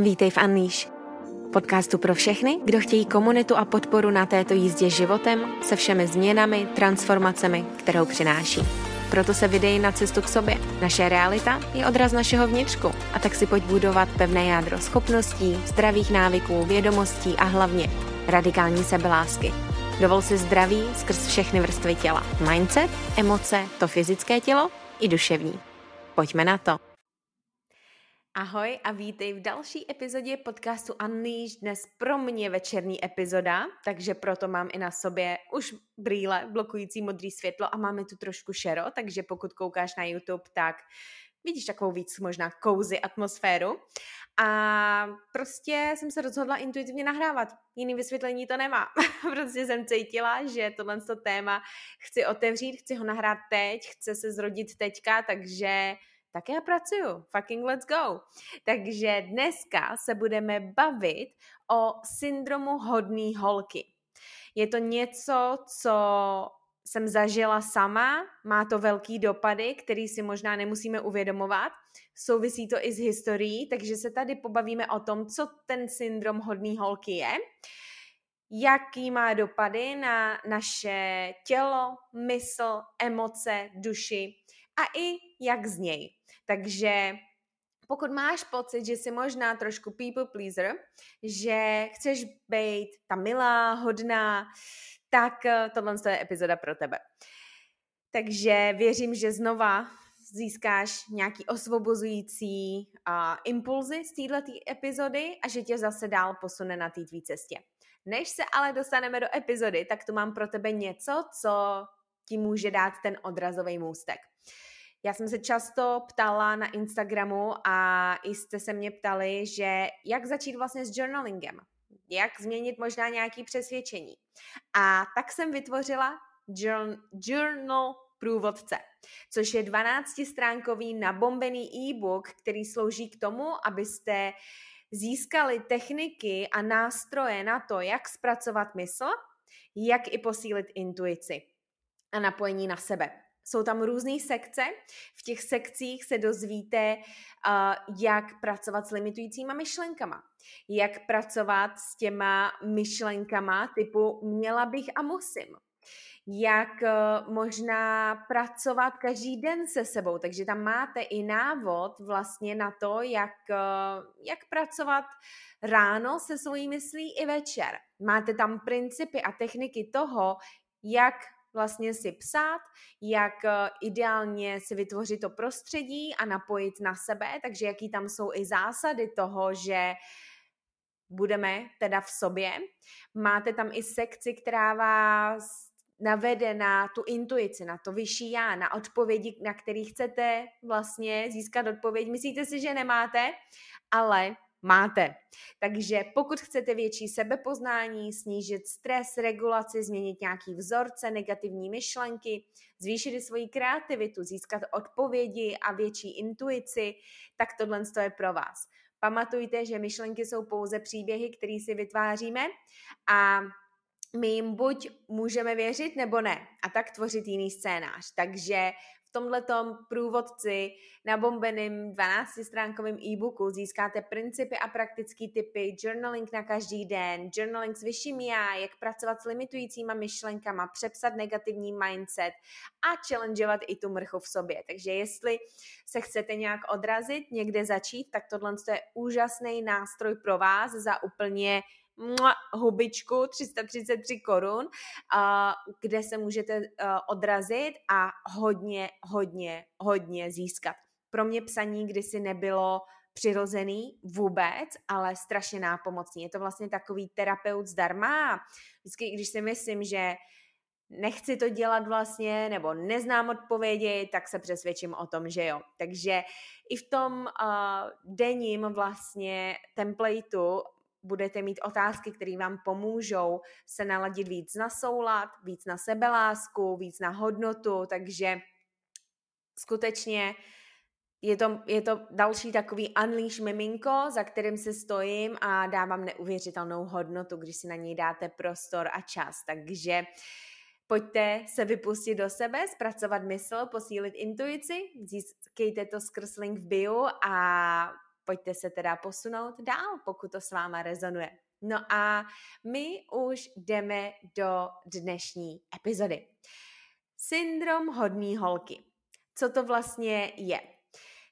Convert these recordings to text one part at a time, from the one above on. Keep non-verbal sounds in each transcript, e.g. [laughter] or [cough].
Vítej v Unleash, podcastu pro všechny, kdo chtějí komunitu a podporu na této jízdě životem se všemi změnami, transformacemi, kterou přináší. Proto se vydej na cestu k sobě. Naše realita je odraz našeho vnitřku a tak si pojď budovat pevné jádro schopností, zdravých návyků, vědomostí a hlavně radikální sebelásky. Dovol si zdraví skrz všechny vrstvy těla. Mindset, emoce, to fyzické tělo i duševní. Pojďme na to. Ahoj a vítej v další epizodě podcastu Unleash. Dnes pro mě večerní epizoda, takže proto mám i na sobě už brýle blokující modrý světlo a máme tu trošku šero, takže pokud koukáš na YouTube, tak vidíš takovou víc možná kouzy atmosféru. A prostě jsem se rozhodla intuitivně nahrávat. Jiný vysvětlení to nemá. [laughs] prostě jsem cítila, že tohle téma chci otevřít, chci ho nahrát teď, chce se zrodit teďka, takže tak já pracuju. Fucking let's go. Takže dneska se budeme bavit o syndromu hodný holky. Je to něco, co jsem zažila sama, má to velký dopady, který si možná nemusíme uvědomovat. Souvisí to i s historií, takže se tady pobavíme o tom, co ten syndrom hodný holky je, jaký má dopady na naše tělo, mysl, emoce, duši a i jak z něj. Takže pokud máš pocit, že jsi možná trošku people pleaser, že chceš být ta milá, hodná, tak eh, tohle je epizoda pro tebe. Takže věřím, že znova získáš nějaký osvobozující uh, impulzy z této epizody a že tě zase dál posune na té tvý cestě. Než se ale dostaneme do epizody, tak tu mám pro tebe něco, co ti může dát ten odrazový můstek. Já jsem se často ptala na Instagramu a jste se mě ptali, že jak začít vlastně s journalingem, jak změnit možná nějaké přesvědčení. A tak jsem vytvořila journal průvodce, což je 12-stránkový nabombený e-book, který slouží k tomu, abyste získali techniky a nástroje na to, jak zpracovat mysl, jak i posílit intuici a napojení na sebe. Jsou tam různé sekce. V těch sekcích se dozvíte, jak pracovat s limitujícíma myšlenkama. Jak pracovat s těma myšlenkama typu měla bych a musím. Jak uh, možná pracovat každý den se sebou. Takže tam máte i návod vlastně na to, jak, uh, jak pracovat ráno se svojí myslí i večer. Máte tam principy a techniky toho, jak vlastně si psát, jak eh, ideálně si vytvořit to prostředí a napojit na sebe, takže jaký tam jsou i zásady toho, že budeme teda v sobě. Máte tam i sekci, která vás navede na tu intuici, na to vyšší já, na odpovědi, na který chcete vlastně získat odpověď. Myslíte si, že nemáte, ale máte. Takže pokud chcete větší sebepoznání, snížit stres, regulaci, změnit nějaký vzorce, negativní myšlenky, zvýšit svoji kreativitu, získat odpovědi a větší intuici, tak tohle je pro vás. Pamatujte, že myšlenky jsou pouze příběhy, které si vytváříme a my jim buď můžeme věřit nebo ne a tak tvořit jiný scénář. Takže v tomhletom průvodci na bombeným 12-stránkovém e-booku získáte principy a praktické typy, journaling na každý den, journaling s vyšším já, jak pracovat s limitujícíma myšlenkama, přepsat negativní mindset a challengeovat i tu mrchu v sobě. Takže jestli se chcete nějak odrazit, někde začít, tak tohle je úžasný nástroj pro vás za úplně hubičku 333 korun, kde se můžete odrazit a hodně, hodně, hodně získat. Pro mě psaní kdysi nebylo přirozený vůbec, ale strašně nápomocný. Je to vlastně takový terapeut zdarma. Vždycky, když si myslím, že nechci to dělat vlastně, nebo neznám odpovědi, tak se přesvědčím o tom, že jo. Takže i v tom uh, denním vlastně templateu budete mít otázky, které vám pomůžou se naladit víc na soulad, víc na sebelásku, víc na hodnotu, takže skutečně je to, je to další takový unleash miminko, za kterým se stojím a dávám neuvěřitelnou hodnotu, když si na něj dáte prostor a čas. Takže pojďte se vypustit do sebe, zpracovat mysl, posílit intuici, získejte to skrz link v bio a pojďte se teda posunout dál, pokud to s váma rezonuje. No a my už jdeme do dnešní epizody. Syndrom hodný holky. Co to vlastně je?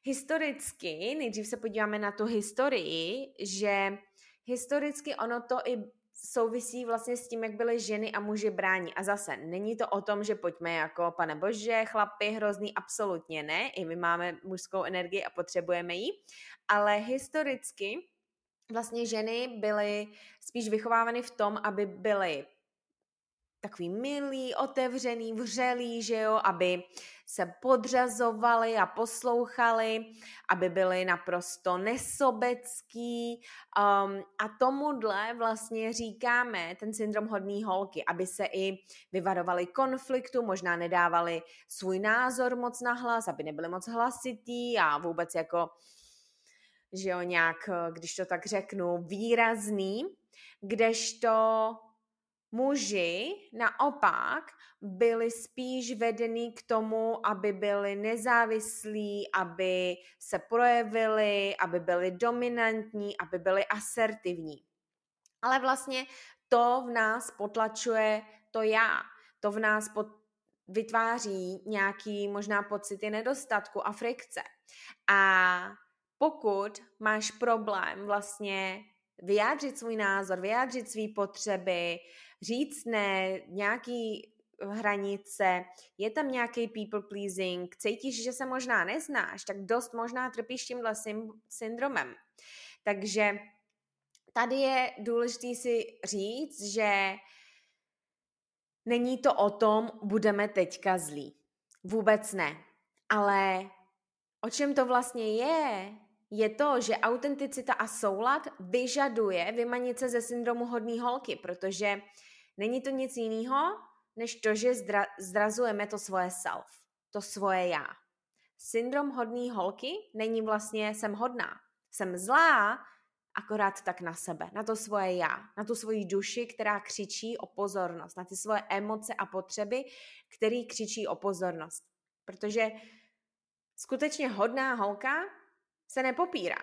Historicky, nejdřív se podíváme na tu historii, že historicky ono to i souvisí vlastně s tím, jak byly ženy a muži bráni. A zase, není to o tom, že pojďme jako, pane bože, chlapy, hrozný, absolutně ne. I my máme mužskou energii a potřebujeme ji. Ale historicky vlastně ženy byly spíš vychovávány v tom, aby byly takový milý, otevřený, vřelý, že jo, aby se podřazovali a poslouchali, aby byli naprosto nesobecký. Um, a tomuhle vlastně říkáme ten syndrom hodný holky, aby se i vyvarovali konfliktu, možná nedávali svůj názor moc na hlas, aby nebyli moc hlasitý a vůbec jako že jo, nějak, když to tak řeknu, výrazný, kdežto Muži naopak byli spíš vedení k tomu, aby byli nezávislí, aby se projevili, aby byli dominantní, aby byli asertivní. Ale vlastně to v nás potlačuje to já. To v nás pot, vytváří nějaký možná pocity nedostatku a frikce. A pokud máš problém vlastně vyjádřit svůj názor, vyjádřit své potřeby, říct ne, nějaký hranice, je tam nějaký people pleasing, cítíš, že se možná neznáš, tak dost možná trpíš tímhle syndromem. Takže tady je důležité si říct, že není to o tom, budeme teďka zlí. Vůbec ne. Ale o čem to vlastně je, je to, že autenticita a soulad vyžaduje vymanit se ze syndromu hodný holky, protože není to nic jiného, než to, že zdra, zrazujeme to svoje self, to svoje já. Syndrom hodný holky není vlastně jsem hodná. Jsem zlá, akorát tak na sebe, na to svoje já, na tu svoji duši, která křičí o pozornost, na ty svoje emoce a potřeby, který křičí o pozornost. Protože skutečně hodná holka se nepopírá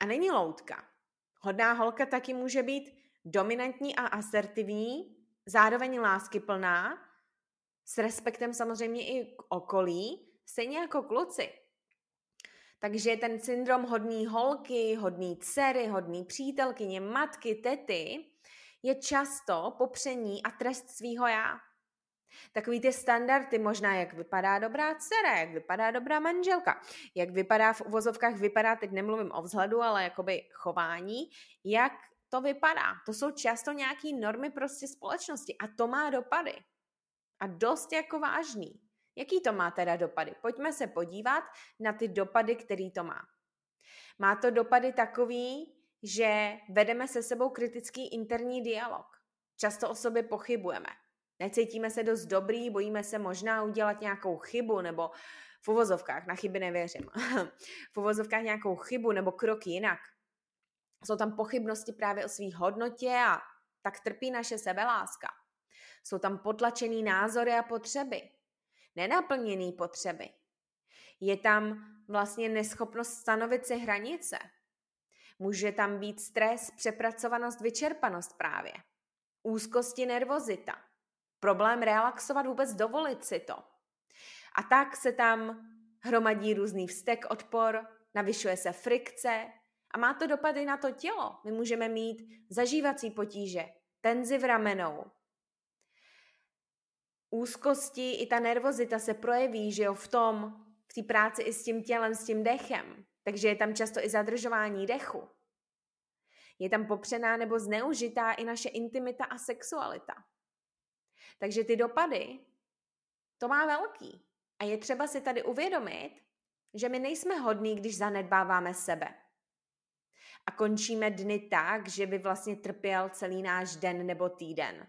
a není loutka. Hodná holka taky může být dominantní a asertivní, zároveň láskyplná, s respektem samozřejmě i k okolí, stejně jako kluci. Takže ten syndrom hodný holky, hodný dcery, hodný přítelkyně, matky, tety je často popření a trest svýho já. Takový ty standardy možná, jak vypadá dobrá dcera, jak vypadá dobrá manželka, jak vypadá v uvozovkách, vypadá, teď nemluvím o vzhledu, ale jakoby chování, jak to vypadá. To jsou často nějaké normy prostě společnosti a to má dopady. A dost jako vážný. Jaký to má teda dopady? Pojďme se podívat na ty dopady, který to má. Má to dopady takový, že vedeme se sebou kritický interní dialog. Často o sobě pochybujeme Necítíme se dost dobrý, bojíme se možná udělat nějakou chybu, nebo v uvozovkách, na chyby nevěřím, [laughs] v uvozovkách nějakou chybu nebo krok jinak. Jsou tam pochybnosti právě o svých hodnotě a tak trpí naše sebeláska. Jsou tam potlačený názory a potřeby. Nenaplněný potřeby. Je tam vlastně neschopnost stanovit si hranice. Může tam být stres, přepracovanost, vyčerpanost právě. Úzkosti, nervozita problém relaxovat, vůbec dovolit si to. A tak se tam hromadí různý vztek, odpor, navyšuje se frikce a má to dopady na to tělo. My můžeme mít zažívací potíže, tenzi v ramenou, úzkosti i ta nervozita se projeví, že jo, v tom, v té práci i s tím tělem, s tím dechem. Takže je tam často i zadržování dechu. Je tam popřená nebo zneužitá i naše intimita a sexualita. Takže ty dopady, to má velký. A je třeba si tady uvědomit, že my nejsme hodní, když zanedbáváme sebe. A končíme dny tak, že by vlastně trpěl celý náš den nebo týden.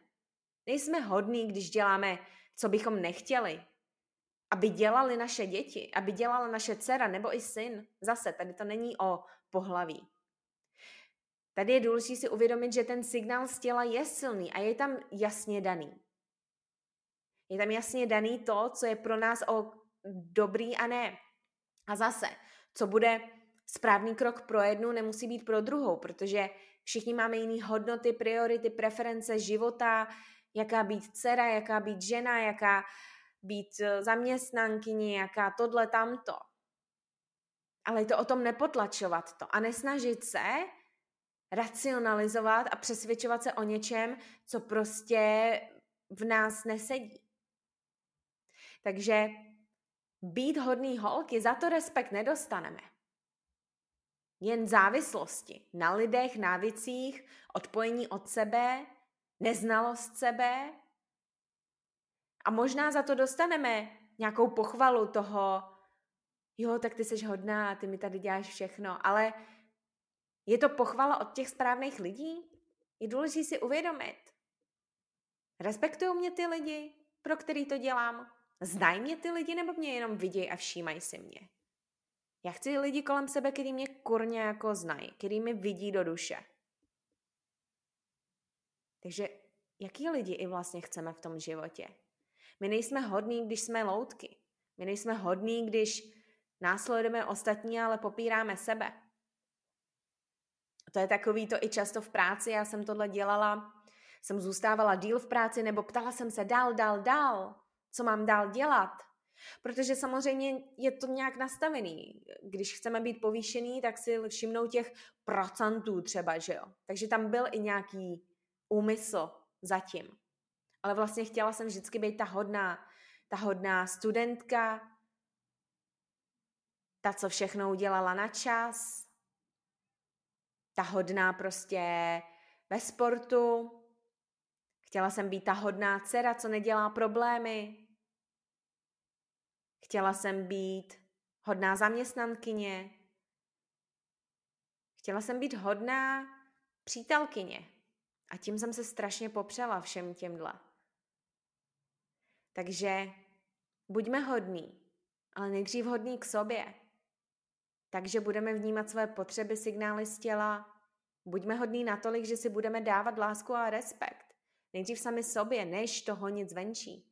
Nejsme hodní, když děláme, co bychom nechtěli. Aby dělali naše děti, aby dělala naše dcera nebo i syn. Zase, tady to není o pohlaví. Tady je důležité si uvědomit, že ten signál z těla je silný a je tam jasně daný. Je tam jasně daný to, co je pro nás o dobrý a ne. A zase, co bude správný krok pro jednu nemusí být pro druhou, protože všichni máme jiné hodnoty, priority, preference života, jaká být dcera, jaká být žena, jaká být eh, zaměstnankyně, jaká tohle, tamto. Ale je to o tom nepotlačovat to a nesnažit se racionalizovat a přesvědčovat se o něčem, co prostě v nás nesedí. Takže být hodný holky, za to respekt nedostaneme. Jen závislosti na lidech, návicích, odpojení od sebe, neznalost sebe. A možná za to dostaneme nějakou pochvalu toho, jo, tak ty jsi hodná, ty mi tady děláš všechno, ale je to pochvala od těch správných lidí? Je důležité si uvědomit. Respektují mě ty lidi, pro který to dělám? Znají mě ty lidi, nebo mě jenom vidějí a všímají si mě? Já chci lidi kolem sebe, který mě kurně jako znají, který mi vidí do duše. Takže jaký lidi i vlastně chceme v tom životě? My nejsme hodní, když jsme loutky. My nejsme hodní, když následujeme ostatní, ale popíráme sebe. To je takový to i často v práci, já jsem tohle dělala, jsem zůstávala díl v práci nebo ptala jsem se dál, dál, dál, co mám dál dělat. Protože samozřejmě je to nějak nastavený. Když chceme být povýšený, tak si všimnou těch procentů třeba, že jo. Takže tam byl i nějaký úmysl zatím. Ale vlastně chtěla jsem vždycky být ta hodná, ta hodná studentka, ta, co všechno udělala na čas, ta hodná prostě ve sportu. Chtěla jsem být ta hodná dcera, co nedělá problémy. Chtěla jsem být hodná zaměstnankyně. Chtěla jsem být hodná přítelkyně. A tím jsem se strašně popřela všem těmhle. Takže buďme hodní, ale nejdřív hodní k sobě. Takže budeme vnímat své potřeby, signály z těla. Buďme hodní natolik, že si budeme dávat lásku a respekt. Nejdřív sami sobě, než to honit zvenčí.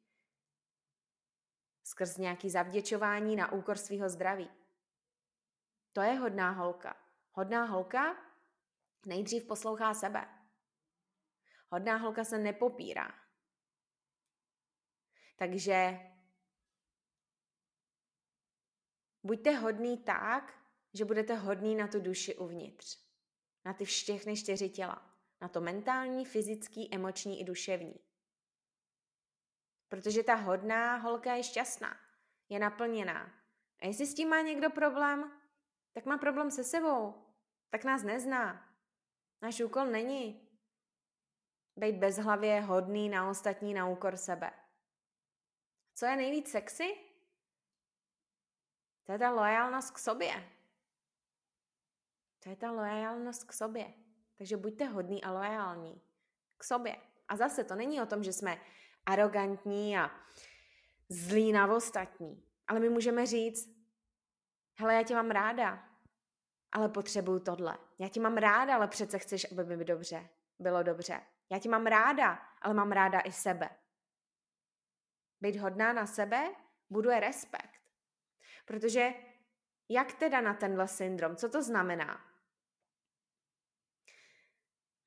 Skrz nějaký zavděčování na úkor svého zdraví. To je hodná holka. Hodná holka nejdřív poslouchá sebe. Hodná holka se nepopírá. Takže buďte hodný tak, že budete hodný na tu duši uvnitř. Na ty všechny čtyři těla. Na to mentální, fyzický, emoční i duševní. Protože ta hodná holka je šťastná. Je naplněná. A jestli s tím má někdo problém, tak má problém se sebou. Tak nás nezná. Náš úkol není být bezhlavě hodný na ostatní na úkor sebe. Co je nejvíc sexy? To je ta lojalnost k sobě. To je ta loajálnost k sobě. Takže buďte hodný a loajální k sobě. A zase to není o tom, že jsme arrogantní a zlí na ostatní. Ale my můžeme říct, hele, já tě mám ráda, ale potřebuju tohle. Já tě mám ráda, ale přece chceš, aby mi dobře bylo dobře. Já tě mám ráda, ale mám ráda i sebe. Být hodná na sebe buduje respekt. Protože jak teda na tenhle syndrom? Co to znamená?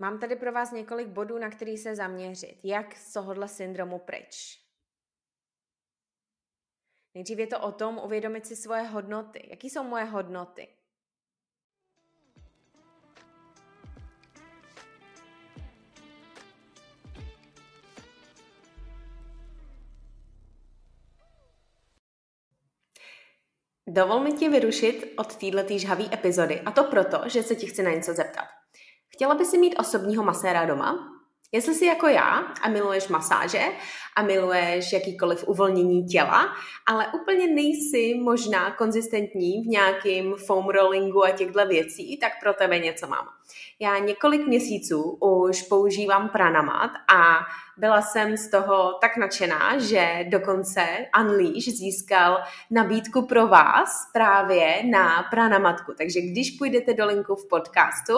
Mám tady pro vás několik bodů, na který se zaměřit. Jak z tohohle syndromu pryč? Nejdřív je to o tom uvědomit si svoje hodnoty. Jaký jsou moje hodnoty? Dovol mi ti vyrušit od této žhavé epizody a to proto, že se ti chci na něco zeptat. Chtěla by si mít osobního maséra doma? Jestli jsi jako já a miluješ masáže a miluješ jakýkoliv uvolnění těla, ale úplně nejsi možná konzistentní v nějakým foam rollingu a těchto věcí, tak pro tebe něco mám. Já několik měsíců už používám pranamat a byla jsem z toho tak nadšená, že dokonce Unleash získal nabídku pro vás právě na pranamatku. Takže když půjdete do linku v podcastu,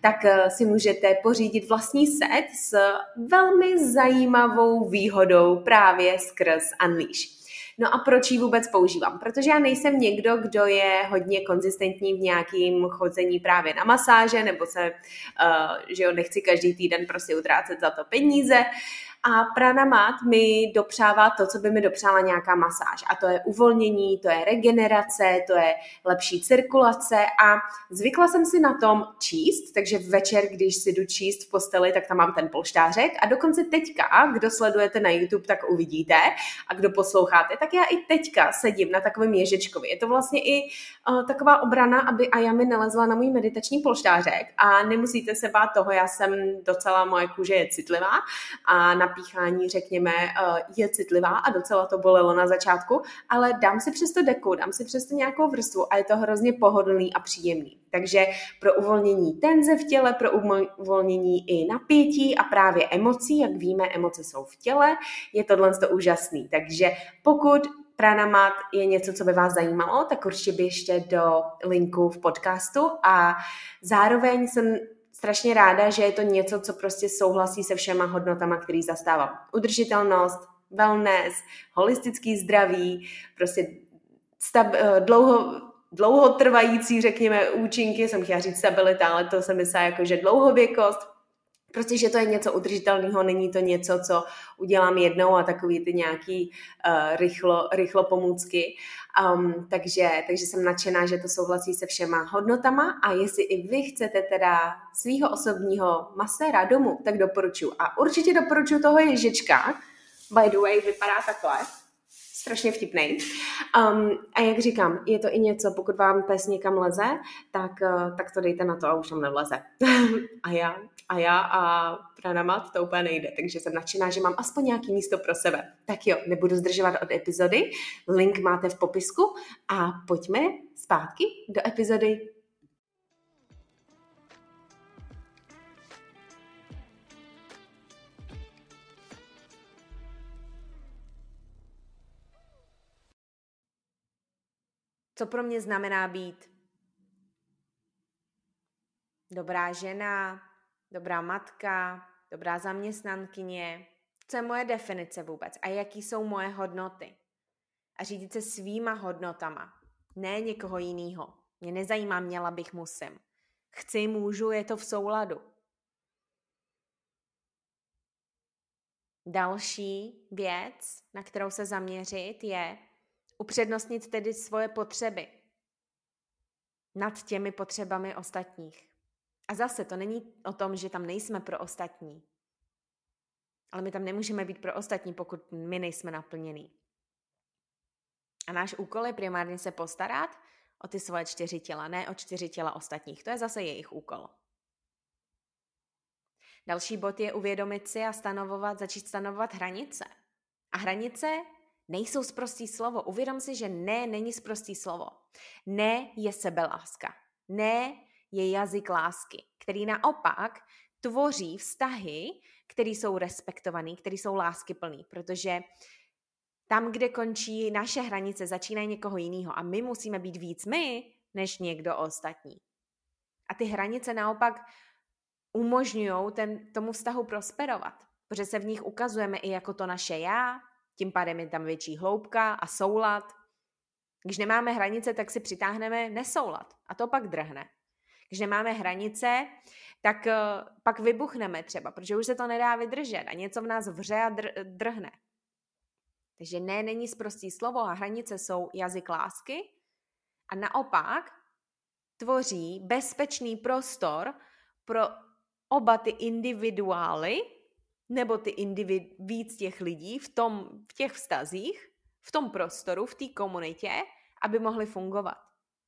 tak eh, si můžete pořídit vlastní set s velmi zajímavou výhodou právě skrz Unleash. No a proč ji vůbec používám? Protože já nejsem někdo, kdo je hodně konzistentní v nějakým chodzení právě na masáže, nebo se, uh, že jo, nechci každý týden prostě utrácet za to peníze, a pranamat mi dopřává to, co by mi dopřála nějaká masáž. A to je uvolnění, to je regenerace, to je lepší cirkulace. A zvykla jsem si na tom číst, takže večer, když si jdu číst v posteli, tak tam mám ten polštářek. A dokonce teďka, kdo sledujete na YouTube, tak uvidíte. A kdo posloucháte, tak já i teďka sedím na takovém ježičkovi. Je to vlastně i uh, taková obrana, aby Ayami nelezla na můj meditační polštářek. A nemusíte se bát toho, já jsem docela, moje kůže je citlivá. A na píchání, řekněme, eh, je citlivá a docela to bolelo na začátku, ale dám si přesto deku, dám si přesto nějakou vrstvu a je to hrozně pohodlný a příjemný. Takže pro uvolnění tenze v těle, pro uvolnění i napětí a právě emocí, jak víme, emoce jsou v těle, je tohle to úžasný. Takže pokud Pranamat je něco, co by vás zajímalo, tak určitě běžte do linku v podcastu a zároveň jsem strašně ráda, že je to něco, co prostě souhlasí se všema hodnotama, který zastávám. Udržitelnost, wellness, holistický zdraví, prostě stab, eh, dlouho, dlouhotrvající, řekněme, účinky, jsem chtěla říct stabilita, ale to jsem myslela jako, že dlouhověkost, Prostě, že to je něco udržitelného, není to něco, co udělám jednou a takový ty nějaký uh, rychlo, rychlo pomůcky. Um, takže, takže jsem nadšená, že to souhlasí se všema hodnotama a jestli i vy chcete teda svého osobního maséra domů, tak doporučuji. A určitě doporučuji toho ježička. By the way, vypadá takhle strašně vtipný. Um, a jak říkám, je to i něco, pokud vám pes někam leze, tak, uh, tak to dejte na to a už tam nevleze. [laughs] a já, a já a pranamat to úplně nejde, takže jsem nadšená, že mám aspoň nějaký místo pro sebe. Tak jo, nebudu zdržovat od epizody, link máte v popisku. A pojďme zpátky do epizody. Co pro mě znamená být dobrá žena, dobrá matka, dobrá zaměstnankyně, co je moje definice vůbec a jaký jsou moje hodnoty. A řídit se svýma hodnotama, ne někoho jiného. Mě nezajímá, měla bych, musím. Chci, můžu, je to v souladu. Další věc, na kterou se zaměřit, je Upřednostnit tedy svoje potřeby nad těmi potřebami ostatních. A zase to není o tom, že tam nejsme pro ostatní. Ale my tam nemůžeme být pro ostatní, pokud my nejsme naplnění. A náš úkol je primárně se postarat o ty svoje čtyři těla, ne o čtyři těla ostatních. To je zase jejich úkol. Další bod je uvědomit si a stanovovat, začít stanovovat hranice. A hranice nejsou zprostý slovo. Uvědom si, že ne není zprostý slovo. Ne je sebeláska. Ne je jazyk lásky, který naopak tvoří vztahy, které jsou respektované, které jsou láskyplný, protože tam, kde končí naše hranice, začínají někoho jiného a my musíme být víc my, než někdo ostatní. A ty hranice naopak umožňují tomu vztahu prosperovat, protože se v nich ukazujeme i jako to naše já, tím pádem je tam větší hloubka a soulad. Když nemáme hranice, tak si přitáhneme nesoulad a to pak drhne. Když nemáme hranice, tak uh, pak vybuchneme třeba, protože už se to nedá vydržet a něco v nás vře a dr- drhne. Takže ne, není zprostý slovo a hranice jsou jazyk lásky a naopak tvoří bezpečný prostor pro oba ty individuály, nebo ty individ, víc těch lidí v, tom, v těch vztazích, v tom prostoru, v té komunitě, aby mohli fungovat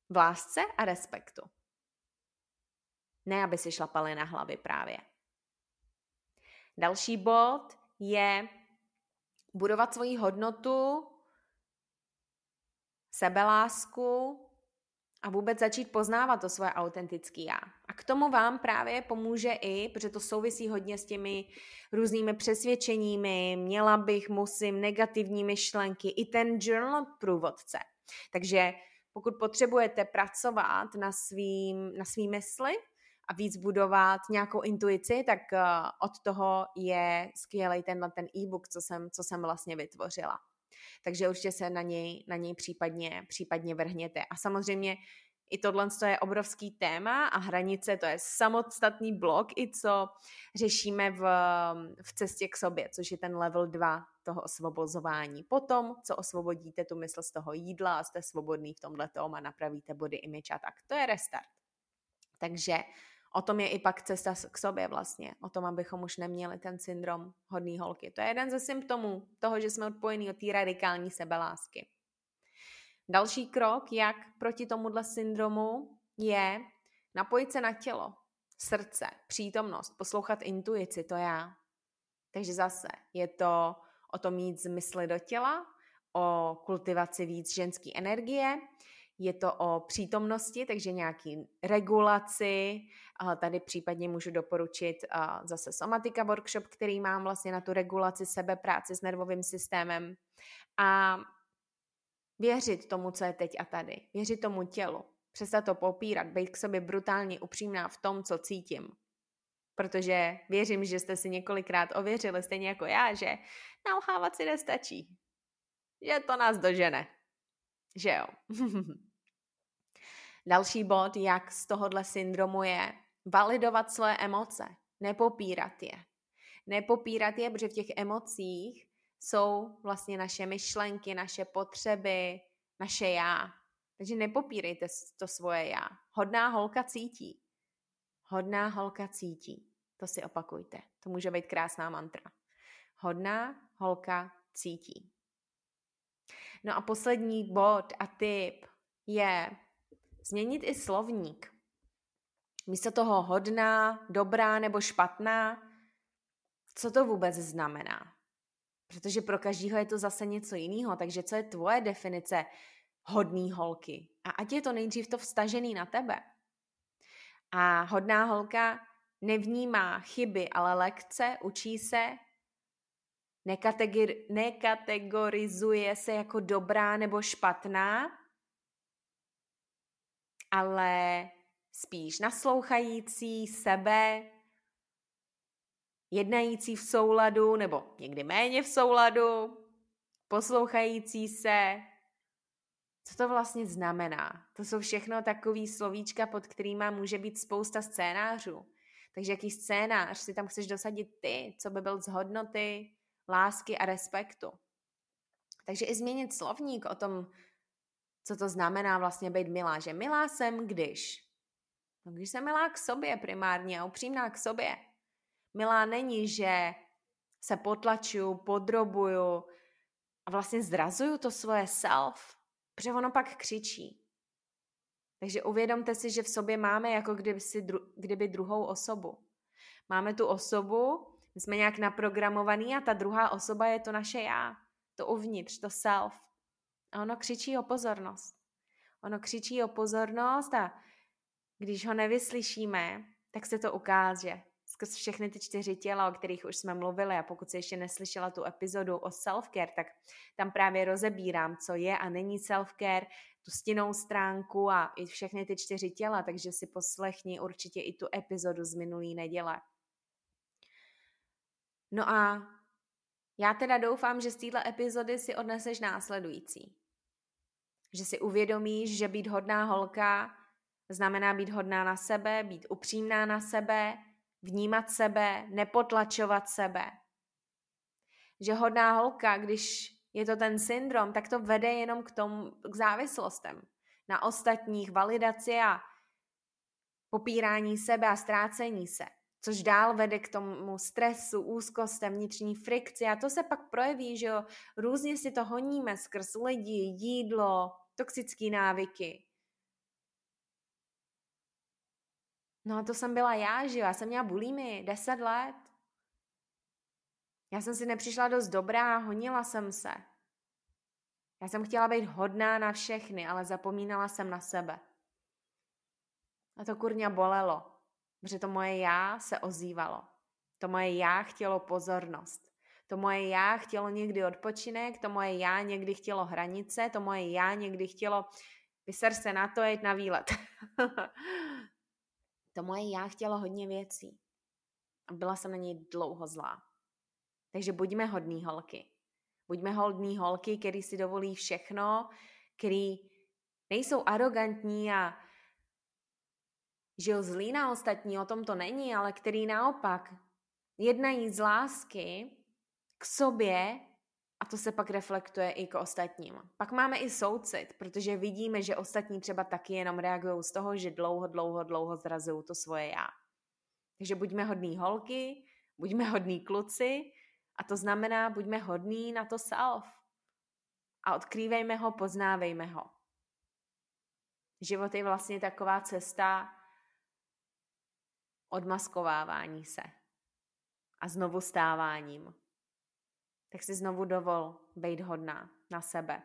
v lásce a respektu. Ne, aby si šlapali na hlavy právě. Další bod je budovat svoji hodnotu, sebelásku a vůbec začít poznávat to svoje autentické já. A k tomu vám právě pomůže i, protože to souvisí hodně s těmi různými přesvědčeními, měla bych, musím, negativní myšlenky, i ten journal průvodce. Takže pokud potřebujete pracovat na svým, na svý mysli a víc budovat nějakou intuici, tak uh, od toho je skvělý tenhle ten e-book, co jsem, co jsem vlastně vytvořila. Takže určitě se na něj, na něj případně, případně vrhněte. A samozřejmě i tohle je obrovský téma a hranice to je samostatný blok, i co řešíme v, v cestě k sobě, což je ten level 2 toho osvobozování. Potom, co osvobodíte tu mysl z toho jídla a jste svobodný v tomhle tom a napravíte body image a tak, to je restart. Takže o tom je i pak cesta k sobě vlastně. O tom, abychom už neměli ten syndrom hodný holky. To je jeden ze symptomů toho, že jsme odpojení od té radikální sebelásky. Další krok, jak proti tomuhle syndromu, je napojit se na tělo, srdce, přítomnost, poslouchat intuici, to já. Takže zase je to o tom mít zmysly do těla, o kultivaci víc ženské energie, je to o přítomnosti, takže nějaký regulaci. Tady případně můžu doporučit zase somatika workshop, který mám vlastně na tu regulaci sebe, práci s nervovým systémem. A Věřit tomu, co je teď a tady. Věřit tomu tělu. Přestat to popírat, být k sobě brutálně upřímná v tom, co cítím. Protože věřím, že jste si několikrát ověřili, stejně jako já, že nalhávat si nestačí. Že to nás dožene. Že jo. [laughs] Další bod, jak z tohohle syndromu je validovat svoje emoce, nepopírat je. Nepopírat je, protože v těch emocích jsou vlastně naše myšlenky, naše potřeby, naše já. Takže nepopírejte to svoje já. Hodná holka cítí. Hodná holka cítí. To si opakujte. To může být krásná mantra. Hodná holka cítí. No a poslední bod a tip je změnit i slovník. Místo toho hodná, dobrá nebo špatná, co to vůbec znamená? Protože pro každého je to zase něco jiného. Takže co je tvoje definice hodný holky? A ať je to nejdřív to vstažený na tebe. A hodná holka nevnímá chyby, ale lekce, učí se, nekategor- nekategorizuje se jako dobrá nebo špatná, ale spíš naslouchající sebe, jednající v souladu nebo někdy méně v souladu, poslouchající se. Co to vlastně znamená? To jsou všechno takové slovíčka, pod kterými může být spousta scénářů. Takže jaký scénář si tam chceš dosadit ty, co by byl z hodnoty, lásky a respektu. Takže i změnit slovník o tom, co to znamená vlastně být milá. Že milá jsem, když. No, když jsem milá k sobě primárně a upřímná k sobě. Milá není, že se potlačuju, podrobuju a vlastně zrazuju to svoje self, protože ono pak křičí. Takže uvědomte si, že v sobě máme jako kdyby, si dru- kdyby druhou osobu. Máme tu osobu, my jsme nějak naprogramovaný a ta druhá osoba je to naše já, to uvnitř, to self. A ono křičí o pozornost. Ono křičí o pozornost a když ho nevyslyšíme, tak se to ukáže skrz všechny ty čtyři těla, o kterých už jsme mluvili a pokud jsi ještě neslyšela tu epizodu o self-care, tak tam právě rozebírám, co je a není self-care, tu stinnou stránku a i všechny ty čtyři těla, takže si poslechni určitě i tu epizodu z minulý neděle. No a já teda doufám, že z této epizody si odneseš následující. Že si uvědomíš, že být hodná holka znamená být hodná na sebe, být upřímná na sebe, vnímat sebe, nepotlačovat sebe. Že hodná holka, když je to ten syndrom, tak to vede jenom k tomu, k závislostem. Na ostatních, validaci a popírání sebe a ztrácení se. Což dál vede k tomu stresu, úzkostem, vnitřní frikci a to se pak projeví, že jo, různě si to honíme skrz lidi, jídlo, toxické návyky. No a to jsem byla já, že jo? Já jsem měla bulími, deset let. Já jsem si nepřišla dost dobrá, honila jsem se. Já jsem chtěla být hodná na všechny, ale zapomínala jsem na sebe. A to kurňa bolelo, protože to moje já se ozývalo. To moje já chtělo pozornost. To moje já chtělo někdy odpočinek, to moje já někdy chtělo hranice, to moje já někdy chtělo vyser se na to, jít na výlet. [laughs] To moje já chtělo hodně věcí. A byla jsem na něj dlouho zlá. Takže buďme hodný holky. Buďme holdní holky, který si dovolí všechno, který nejsou arrogantní a žil zlý na ostatní, o tom to není, ale který naopak jednají z lásky k sobě a to se pak reflektuje i k ostatním. Pak máme i soucit, protože vidíme, že ostatní třeba taky jenom reagují z toho, že dlouho, dlouho, dlouho zrazují to svoje já. Takže buďme hodní holky, buďme hodní kluci a to znamená, buďme hodní na to self. A odkrývejme ho, poznávejme ho. Život je vlastně taková cesta odmaskovávání se a znovu stáváním. Tak si znovu dovol být hodná na sebe.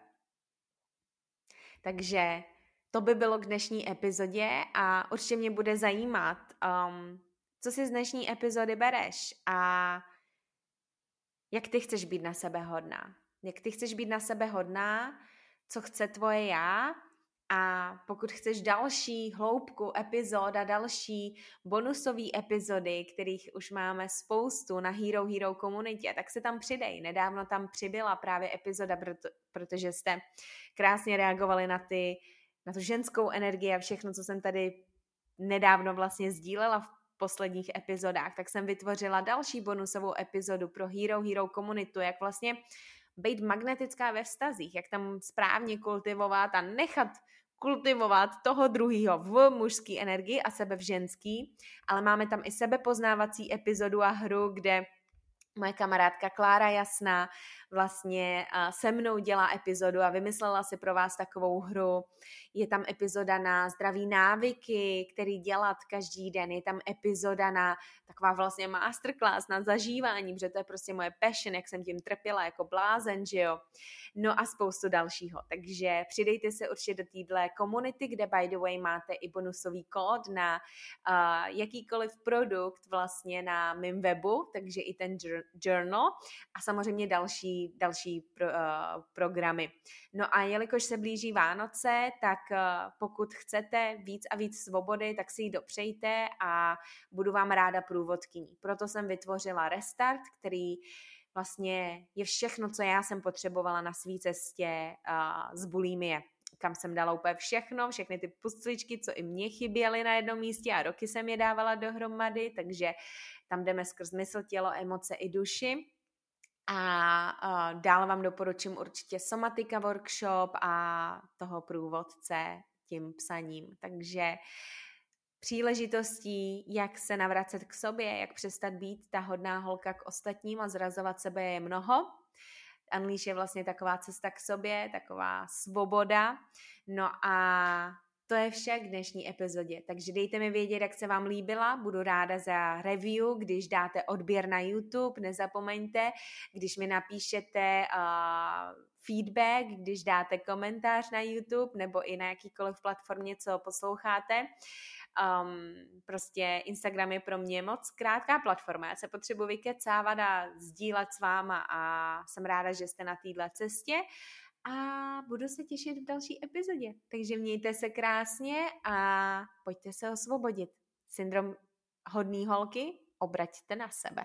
Takže to by bylo k dnešní epizodě a určitě mě bude zajímat, um, co si z dnešní epizody bereš a jak ty chceš být na sebe hodná. Jak ty chceš být na sebe hodná, co chce tvoje já a pokud chceš další hloubku epizod a další bonusové epizody, kterých už máme spoustu na Hero Hero komunitě, tak se tam přidej. Nedávno tam přibyla právě epizoda, protože jste krásně reagovali na ty na tu ženskou energii a všechno, co jsem tady nedávno vlastně sdílela v posledních epizodách, tak jsem vytvořila další bonusovou epizodu pro Hero Hero komunitu, jak vlastně být magnetická ve vztazích, jak tam správně kultivovat a nechat kultivovat toho druhého v mužské energii a sebe v ženský, ale máme tam i sebepoznávací epizodu a hru, kde moje kamarádka Klára Jasná vlastně se mnou dělá epizodu a vymyslela si pro vás takovou hru. Je tam epizoda na zdraví návyky, který dělat každý den. Je tam epizoda na taková vlastně masterclass na zažívání, protože to je prostě moje passion, jak jsem tím trpěla jako blázen, že jo. No a spoustu dalšího. Takže přidejte se určitě do téhle komunity, kde by the way máte i bonusový kód na uh, jakýkoliv produkt vlastně na mém webu, takže i ten journal a samozřejmě další další, pro, uh, programy. No a jelikož se blíží Vánoce, tak uh, pokud chcete víc a víc svobody, tak si ji dopřejte a budu vám ráda průvodkyní. Proto jsem vytvořila Restart, který vlastně je všechno, co já jsem potřebovala na své cestě uh, z bulimie kam jsem dala úplně všechno, všechny ty pustličky, co i mě chyběly na jednom místě a roky jsem je dávala dohromady, takže tam jdeme skrz mysl, tělo, emoce i duši. A uh, dál vám doporučím určitě somatika workshop a toho průvodce tím psaním. Takže příležitostí, jak se navracet k sobě, jak přestat být ta hodná holka k ostatním a zrazovat sebe je mnoho. Unleash je vlastně taková cesta k sobě, taková svoboda. No a to je vše k dnešní epizodě, takže dejte mi vědět, jak se vám líbila, budu ráda za review, když dáte odběr na YouTube, nezapomeňte, když mi napíšete uh, feedback, když dáte komentář na YouTube nebo i na jakýkoliv platformě, co posloucháte. Um, prostě Instagram je pro mě moc krátká platforma. Já se potřebuji vykecávat a sdílet s váma a jsem ráda, že jste na této cestě a budu se těšit v další epizodě. Takže mějte se krásně a pojďte se osvobodit. Syndrom hodný holky obraťte na sebe.